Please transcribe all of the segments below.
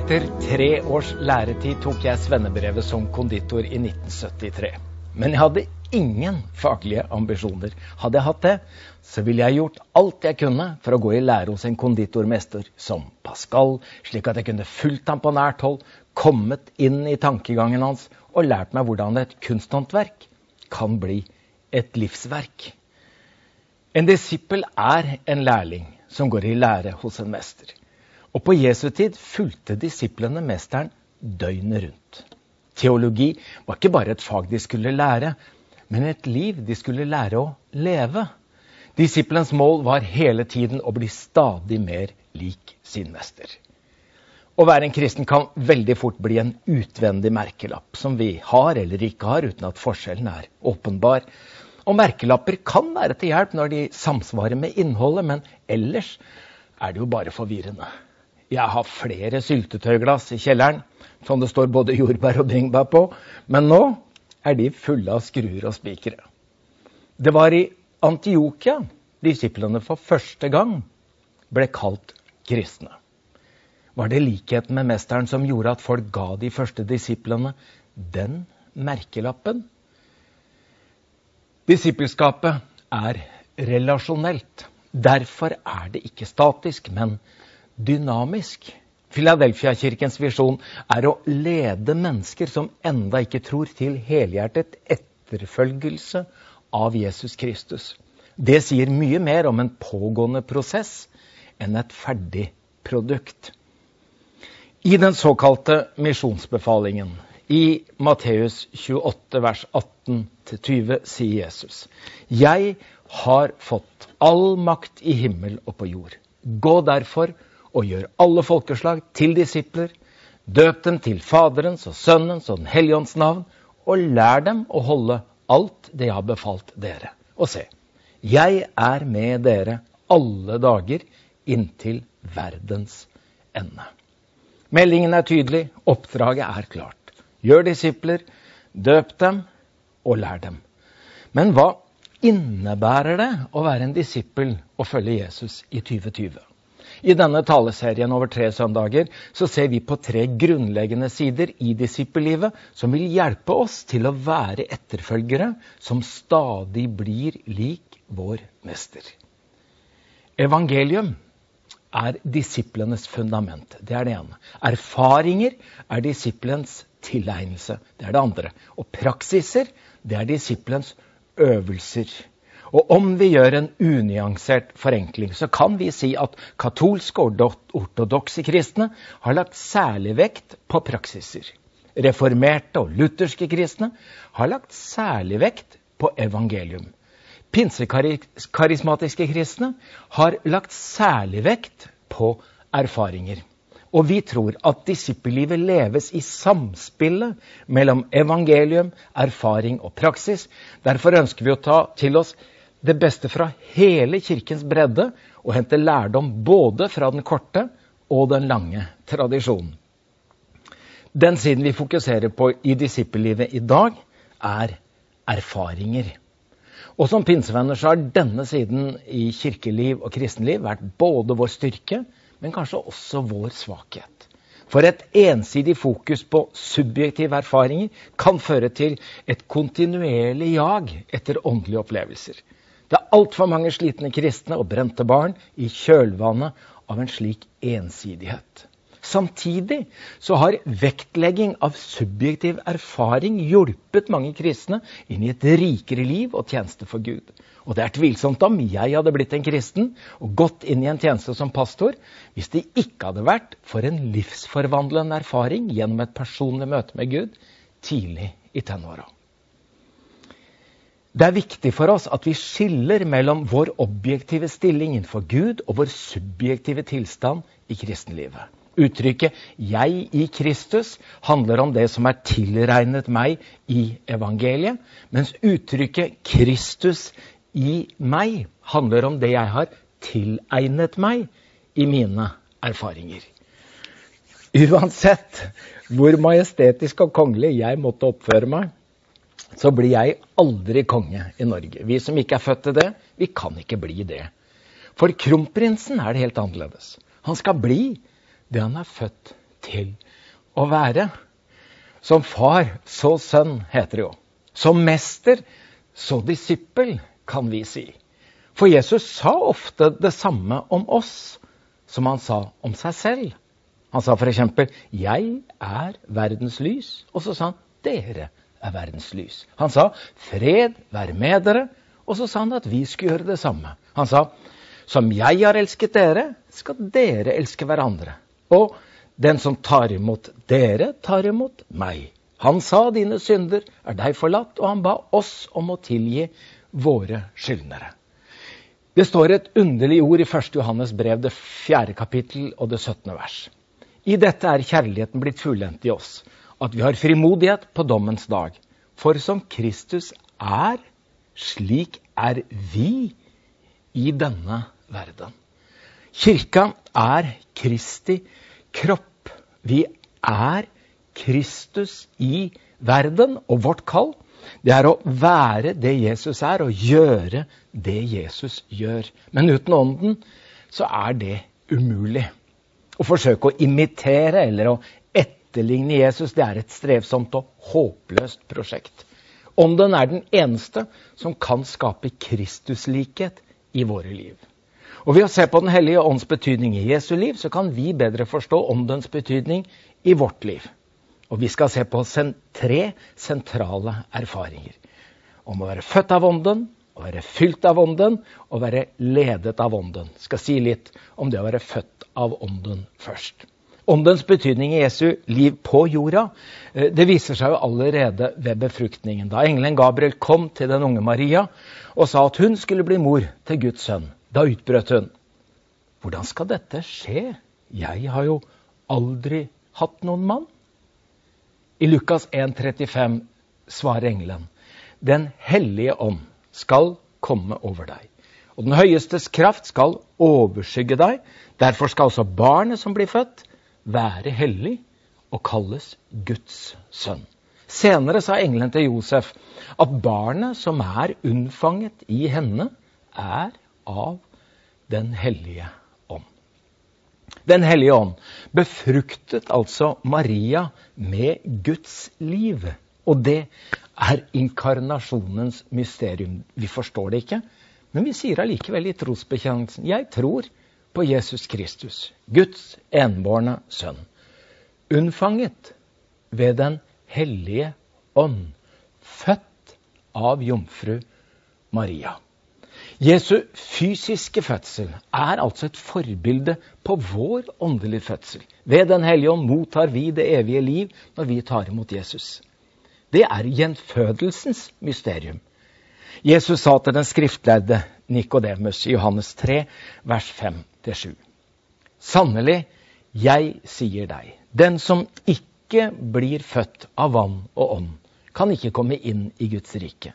Etter tre års læretid tok jeg svennebrevet som konditor i 1973. Men jeg hadde ingen faglige ambisjoner. Hadde jeg hatt det, så ville jeg gjort alt jeg kunne for å gå i lære hos en konditormester som Pascal, slik at jeg kunne fulgt ham på nært hold, kommet inn i tankegangen hans og lært meg hvordan et kunsthåndverk kan bli et livsverk. En disippel er en lærling som går i lære hos en mester. Og på Jesu tid fulgte disiplene mesteren døgnet rundt. Teologi var ikke bare et fag de skulle lære, men et liv de skulle lære å leve. Disiplens mål var hele tiden å bli stadig mer lik sin mester. Å være en kristen kan veldig fort bli en utvendig merkelapp som vi har eller ikke har, uten at forskjellen er åpenbar. Og merkelapper kan være til hjelp når de samsvarer med innholdet, men ellers er det jo bare forvirrende. Jeg har flere syltetøyglass i kjelleren som det står både jordbær og bringebær på, men nå er de fulle av skruer og spikere. Det var i Antiokia disiplene for første gang ble kalt kristne. Var det likheten med mesteren som gjorde at folk ga de første disiplene den merkelappen? Disippelskapet er relasjonelt. Derfor er det ikke statisk, men dynamisk. Filadelfia-kirkens visjon er å lede mennesker som enda ikke tror, til helhjertet etterfølgelse av Jesus Kristus. Det sier mye mer om en pågående prosess enn et ferdig produkt. I den såkalte misjonsbefalingen i Matteus 28, vers 18-20 sier Jesus.: Jeg har fått all makt i himmel og på jord. Gå derfor og gjør alle folkeslag til disipler. Døp dem til Faderens og Sønnens og Den hellige ånds navn, og lær dem å holde alt det jeg har befalt dere. Og se, jeg er med dere alle dager inntil verdens ende. Meldingen er tydelig, oppdraget er klart. Gjør disipler, døp dem og lær dem. Men hva innebærer det å være en disippel og følge Jesus i 2020? I denne taleserien over tre søndager så ser vi på tre grunnleggende sider i disippellivet som vil hjelpe oss til å være etterfølgere som stadig blir lik vår mester. Evangelium er disiplenes fundament. Det er det ene. Erfaringer er disiplens tilegnelse. Det er det andre. Og praksiser, det er disiplens øvelser. Og om vi gjør en unyansert forenkling, så kan vi si at katolske og ortodokse kristne har lagt særlig vekt på praksiser. Reformerte og lutherske kristne har lagt særlig vekt på evangelium. Pinsekarismatiske kristne har lagt særlig vekt på erfaringer. Og vi tror at disippellivet leves i samspillet mellom evangelium, erfaring og praksis. Derfor ønsker vi å ta til oss det beste fra hele Kirkens bredde og hente lærdom både fra den korte og den lange tradisjonen. Den siden vi fokuserer på i disippellivet i dag, er erfaringer. Og som pinsevenner så har denne siden i kirkeliv og kristenliv vært både vår styrke, men kanskje også vår svakhet. For et ensidig fokus på subjektive erfaringer kan føre til et kontinuerlig jag etter åndelige opplevelser. Det er altfor mange slitne kristne og brente barn i kjølvannet av en slik ensidighet. Samtidig så har vektlegging av subjektiv erfaring hjulpet mange kristne inn i et rikere liv og tjeneste for Gud. Og det er tvilsomt om jeg hadde blitt en kristen og gått inn i en tjeneste som pastor hvis det ikke hadde vært for en livsforvandlende erfaring gjennom et personlig møte med Gud tidlig i tenåra. Det er viktig for oss at vi skiller mellom vår objektive stilling innenfor Gud og vår subjektive tilstand i kristenlivet. Uttrykket 'jeg i Kristus' handler om det som er tilregnet meg i evangeliet, mens uttrykket 'Kristus i meg' handler om det jeg har tilegnet meg i mine erfaringer. Uansett hvor majestetisk og kongelig jeg måtte oppføre meg, så blir jeg aldri konge i Norge. Vi som ikke er født til det, vi kan ikke bli det. For kronprinsen er det helt annerledes. Han skal bli det han er født til å være. Som far, så sønn, heter det jo. Som mester, så disippel, kan vi si. For Jesus sa ofte det samme om oss som han sa om seg selv. Han sa f.eks.: 'Jeg er verdens lys'. Og så sa han 'Dere er verdens lys'. Han sa 'Fred være med dere'. Og så sa han at vi skulle gjøre det samme. Han sa 'Som jeg har elsket dere, skal dere elske hverandre'. Og 'Den som tar imot dere, tar imot meg'. Han sa 'Dine synder er deg forlatt', og han ba oss om å tilgi våre skyldnere. Det står et underlig ord i 1. Johannes brev, det 4. kapittel og det 17. vers. I dette er kjærligheten blitt fullendt i oss, at vi har frimodighet på dommens dag. For som Kristus er, slik er vi i denne verden. Kirka er Kristi kropp. Vi er Kristus i verden, og vårt kall det er å være det Jesus er, og gjøre det Jesus gjør. Men uten Ånden så er det umulig. Å forsøke å imitere eller å etterligne Jesus det er et strevsomt og håpløst prosjekt. Ånden er den eneste som kan skape Kristuslikhet i våre liv. Og Ved å se på Den hellige ånds betydning i Jesu liv, så kan vi bedre forstå åndens betydning i vårt liv. Og vi skal se på tre sentrale erfaringer. Om å være født av ånden, å være fylt av ånden og være ledet av ånden. Skal si litt om det å være født av ånden først. Åndens betydning i Jesu liv på jorda eh, det viser seg jo allerede ved befruktningen. Da engelen Gabriel kom til den unge Maria og sa at hun skulle bli mor til Guds sønn, da utbrøt hun. Hvordan skal dette skje? Jeg har jo aldri hatt noen mann. I Lukas 1,35 svarer engelen. Den hellige ånd skal komme over deg. Og den høyestes kraft skal overskygge deg. Derfor skal også barnet som blir født, være hellig og kalles Guds sønn. Senere sa engelen til Josef at barnet som er unnfanget i henne, er av Den hellige ånd. Den hellige ånd befruktet altså Maria med Guds liv. Og det er inkarnasjonens mysterium. Vi forstår det ikke, men vi sier allikevel i trosbekjennelsen jeg tror på Jesus Kristus, Guds enbårne sønn, unnfanget ved Den hellige ånd, født av jomfru Maria. Jesu fysiske fødsel er altså et forbilde på vår åndelige fødsel. Ved Den hellige ånd mottar vi det evige liv når vi tar imot Jesus. Det er gjenfødelsens mysterium. Jesus sa til den skriftlærde Nikodemus i Johannes 3, vers 5-7. Sannelig, jeg sier deg, den som ikke blir født av vann og ånd, kan ikke komme inn i Guds rike.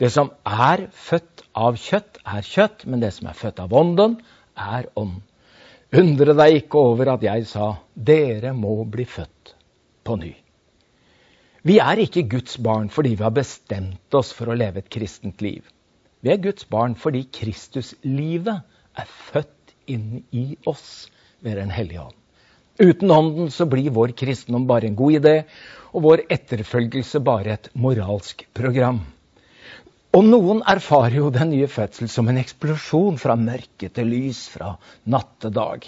Det som er født av kjøtt, er kjøtt, men det som er født av ånden, er ånd. Undre deg ikke over at jeg sa, dere må bli født på ny. Vi er ikke Guds barn fordi vi har bestemt oss for å leve et kristent liv. Vi er Guds barn fordi Kristuslivet er født inn i oss ved Den hellige ånd. Uten Ånden så blir vår kristendom bare en god idé, og vår etterfølgelse bare et moralsk program. Og noen erfarer jo den nye fødsel som en eksplosjon fra mørke til lys, fra natt til dag.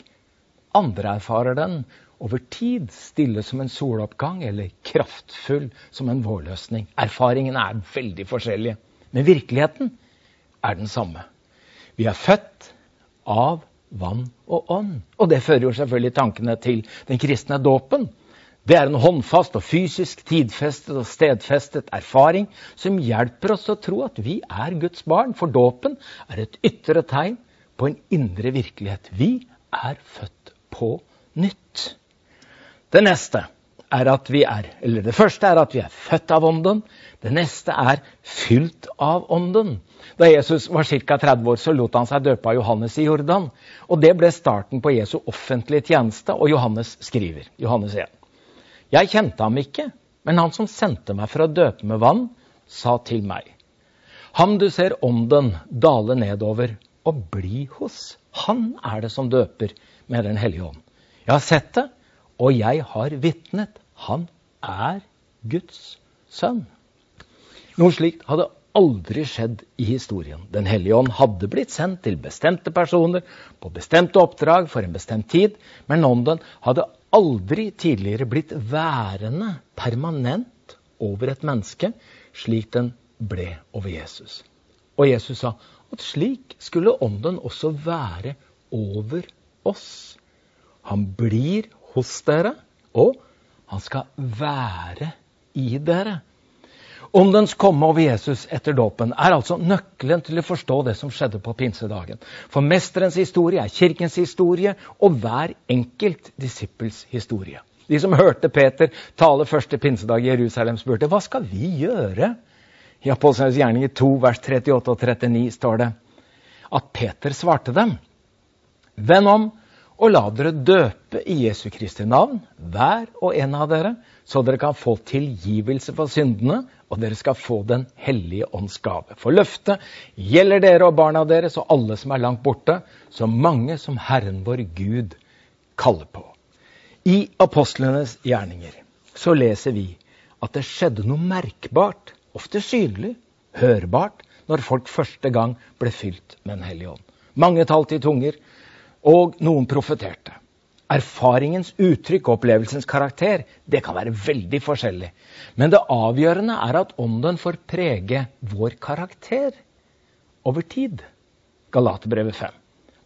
Andre erfarer den over tid stille som en soloppgang eller kraftfull som en vårløsning. Erfaringene er veldig forskjellige, men virkeligheten er den samme. Vi er født av vann og ånd. Og det fører jo selvfølgelig tankene til den kristne dåpen. Det er en håndfast og fysisk tidfestet og stedfestet erfaring som hjelper oss å tro at vi er Guds barn, for dåpen er et ytre tegn på en indre virkelighet. Vi er født på nytt. Det neste er at vi er Eller det første er at vi er født av Ånden. Det neste er fylt av Ånden. Da Jesus var ca. 30 år, så lot han seg døpe av Johannes i Jordan. Og Det ble starten på Jesu offentlige tjeneste, og Johannes skriver. Johannes 1. Jeg kjente ham ikke, men han som sendte meg for å døpe med vann, sa til meg. Ham du ser ånden dale nedover og bli hos, han er det som døper med Den hellige ånd. Jeg har sett det, og jeg har vitnet. Han er Guds sønn. Noe slikt hadde aldri skjedd i historien. Den hellige ånd hadde blitt sendt til bestemte personer på bestemte oppdrag for en bestemt tid, men ånden hadde aldri tidligere blitt værende permanent over et menneske, slik den ble over Jesus. Og Jesus sa at slik skulle ånden også være over oss. Han blir hos dere, og han skal være i dere. Åndens komme over Jesus etter dåpen er altså nøkkelen til å forstå det som skjedde på pinsedagen. For mesterens historie er kirkens historie og hver enkelt disippels historie. De som hørte Peter tale første pinsedag i Jerusalem, spurte hva skal vi gjøre? I Apostlenes gjerninger 2, vers 38 og 39 står det at Peter svarte dem. Venn om og la dere døpe i Jesu Kristi navn, hver og en av dere, så dere kan få tilgivelse for syndene, og dere skal få Den hellige ånds gave. For løftet gjelder dere og barna deres og alle som er langt borte, så mange som Herren vår Gud kaller på. I apostlenes gjerninger så leser vi at det skjedde noe merkbart, ofte synlig, hørbart, når folk første gang ble fylt med Den hellige ånd. Mange talte i tunger, og noen profeterte. Erfaringens uttrykk og opplevelsens karakter det kan være veldig forskjellig. Men det avgjørende er at ånden får prege vår karakter over tid. Galaterbrevet 5.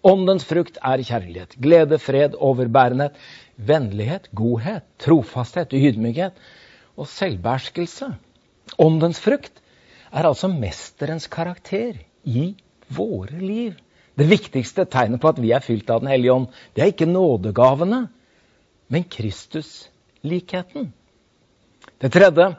Åndens frukt er kjærlighet, glede, fred, overbærenhet, vennlighet, godhet, trofasthet, ydmykhet og selvbeherskelse. Åndens frukt er altså mesterens karakter i våre liv. Det viktigste tegnet på at vi er fylt av Den hellige ånd, det er ikke nådegavene, men Kristuslikheten. Det tredje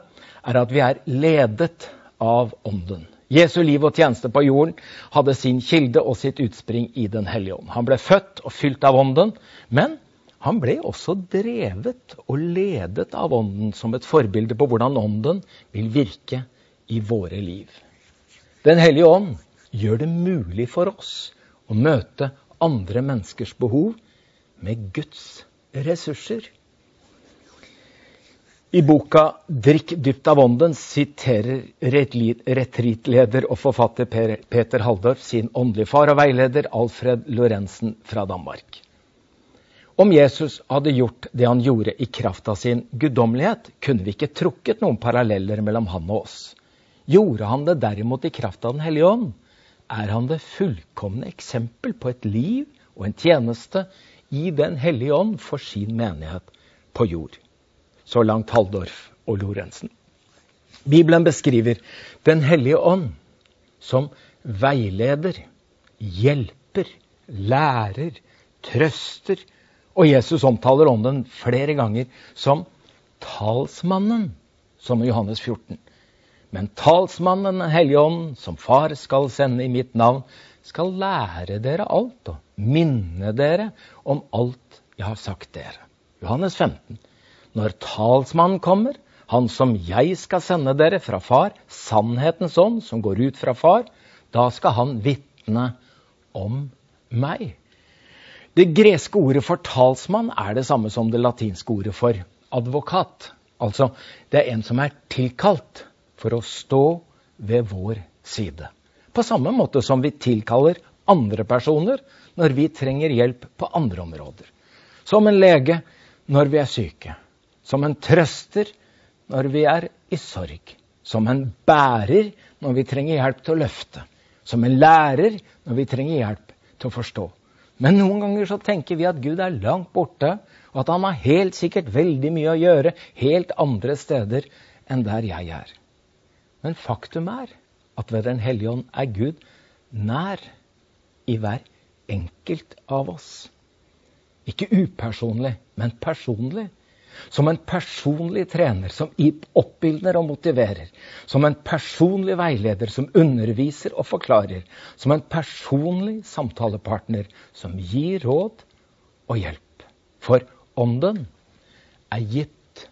er at vi er ledet av Ånden. Jesu liv og tjeneste på jorden hadde sin kilde og sitt utspring i Den hellige ånd. Han ble født og fylt av Ånden, men han ble også drevet og ledet av Ånden som et forbilde på hvordan Ånden vil virke i våre liv. Den hellige ånd gjør det mulig for oss å møte andre menneskers behov med Guds ressurser. I boka 'Drikk dypt av ånden' siterer retreatleder og forfatter Peter Halldorf sin åndelige far og veileder Alfred Lorentzen fra Danmark. Om Jesus hadde gjort det han gjorde i kraft av sin guddommelighet, kunne vi ikke trukket noen paralleller mellom han og oss. Gjorde han det derimot i kraft av Den hellige ånd, er han det fullkomne eksempel på et liv og en tjeneste i Den hellige ånd for sin menighet på jord. Så langt Halldorf og Lorentzen. Bibelen beskriver Den hellige ånd som veileder, hjelper, lærer, trøster. Og Jesus omtaler ånden flere ganger som talsmannen, som i Johannes 14. Men talsmannen Den hellige ånd, som Far skal sende i mitt navn, skal lære dere alt og minne dere om alt jeg har sagt dere. Johannes 15. Når talsmannen kommer, han som jeg skal sende dere fra Far, sannhetens ånd som går ut fra Far, da skal han vitne om meg. Det greske ordet for talsmann er det samme som det latinske ordet for advokat. Altså, det er en som er tilkalt for å stå ved vår side. På samme måte som vi tilkaller andre personer når vi trenger hjelp på andre områder. Som en lege når vi er syke. Som en trøster når vi er i sorg. Som en bærer når vi trenger hjelp til å løfte. Som en lærer når vi trenger hjelp til å forstå. Men noen ganger så tenker vi at Gud er langt borte, og at han har helt sikkert veldig mye å gjøre helt andre steder enn der jeg er. Men faktum er at ved Den hellige ånd er Gud nær i hver enkelt av oss. Ikke upersonlig, men personlig. Som en personlig trener som oppildner og motiverer. Som en personlig veileder som underviser og forklarer. Som en personlig samtalepartner som gir råd og hjelp. For Ånden er gitt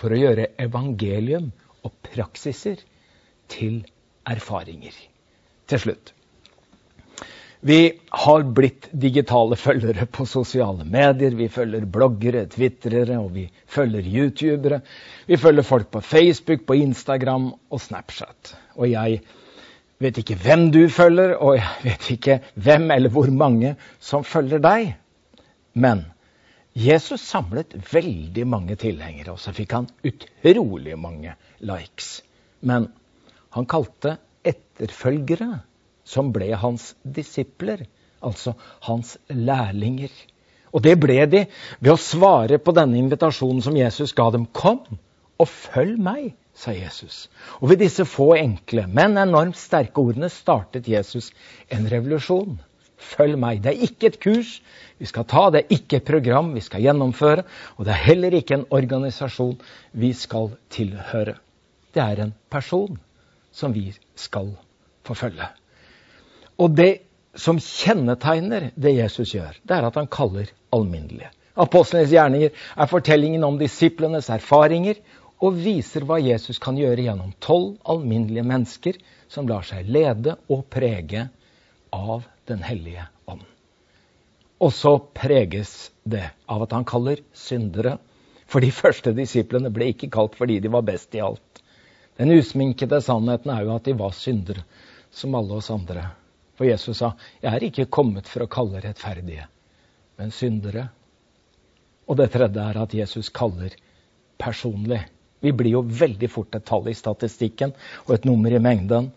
for å gjøre evangelium og praksiser til erfaringer. Til slutt. Vi har blitt digitale følgere på sosiale medier. Vi følger bloggere, twitrere, og vi følger youtubere. Vi følger folk på Facebook, på Instagram og Snapchat. Og jeg vet ikke hvem du følger, og jeg vet ikke hvem eller hvor mange som følger deg. Men Jesus samlet veldig mange tilhengere, og så fikk han utrolig mange likes. Men han kalte etterfølgere som ble hans disipler, altså hans lærlinger. Og det ble de ved å svare på denne invitasjonen som Jesus ga dem. Kom og følg meg, sa Jesus. Og ved disse få enkle, men enormt sterke ordene startet Jesus en revolusjon. Følg meg. Det er ikke et kurs vi skal ta, det er ikke et program vi skal gjennomføre, og det er heller ikke en organisasjon vi skal tilhøre. Det er en person som vi skal forfølge. Og det som kjennetegner det Jesus gjør, det er at han kaller alminnelige. Apostlenes gjerninger er fortellingen om disiplenes erfaringer og viser hva Jesus kan gjøre gjennom tolv alminnelige mennesker som lar seg lede og prege av Den hellige ånd. Og så preges det av at han kaller syndere. For de første disiplene ble ikke kalt fordi de var best i alt. Den usminkede sannheten er jo at de var syndere, som alle oss andre. For Jesus sa, 'Jeg er ikke kommet for å kalle rettferdige, men syndere'. Og det tredje er at Jesus kaller personlig. Vi blir jo veldig fort et tall i statistikken og et nummer i mengden.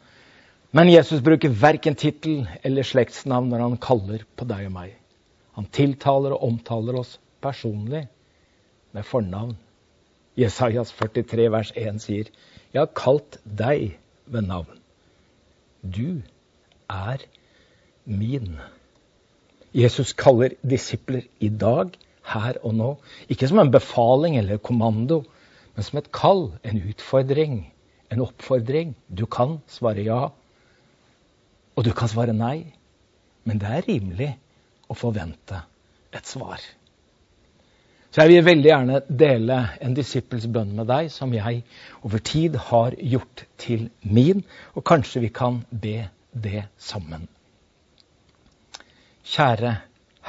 Men Jesus bruker verken tittel eller slektsnavn når han kaller på deg og meg. Han tiltaler og omtaler oss personlig med fornavn. Jesajas 43 vers 1 sier, 'Jeg har kalt deg ved navn'. Du er min. Jesus kaller disipler i dag, her og nå, ikke som en befaling eller kommando, men som et kall, en utfordring, en oppfordring. Du kan svare ja, og du kan svare nei. Men det er rimelig å forvente et svar. Så jeg vil veldig gjerne dele en disippels bønn med deg, som jeg over tid har gjort til min. Og kanskje vi kan be det sammen. Kjære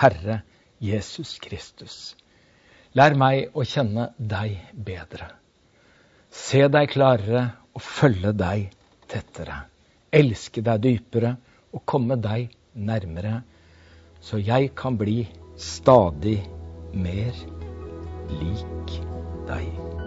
Herre Jesus Kristus. Lær meg å kjenne deg bedre. Se deg klarere og følge deg tettere. Elske deg dypere og komme deg nærmere, så jeg kan bli stadig mer lik deg.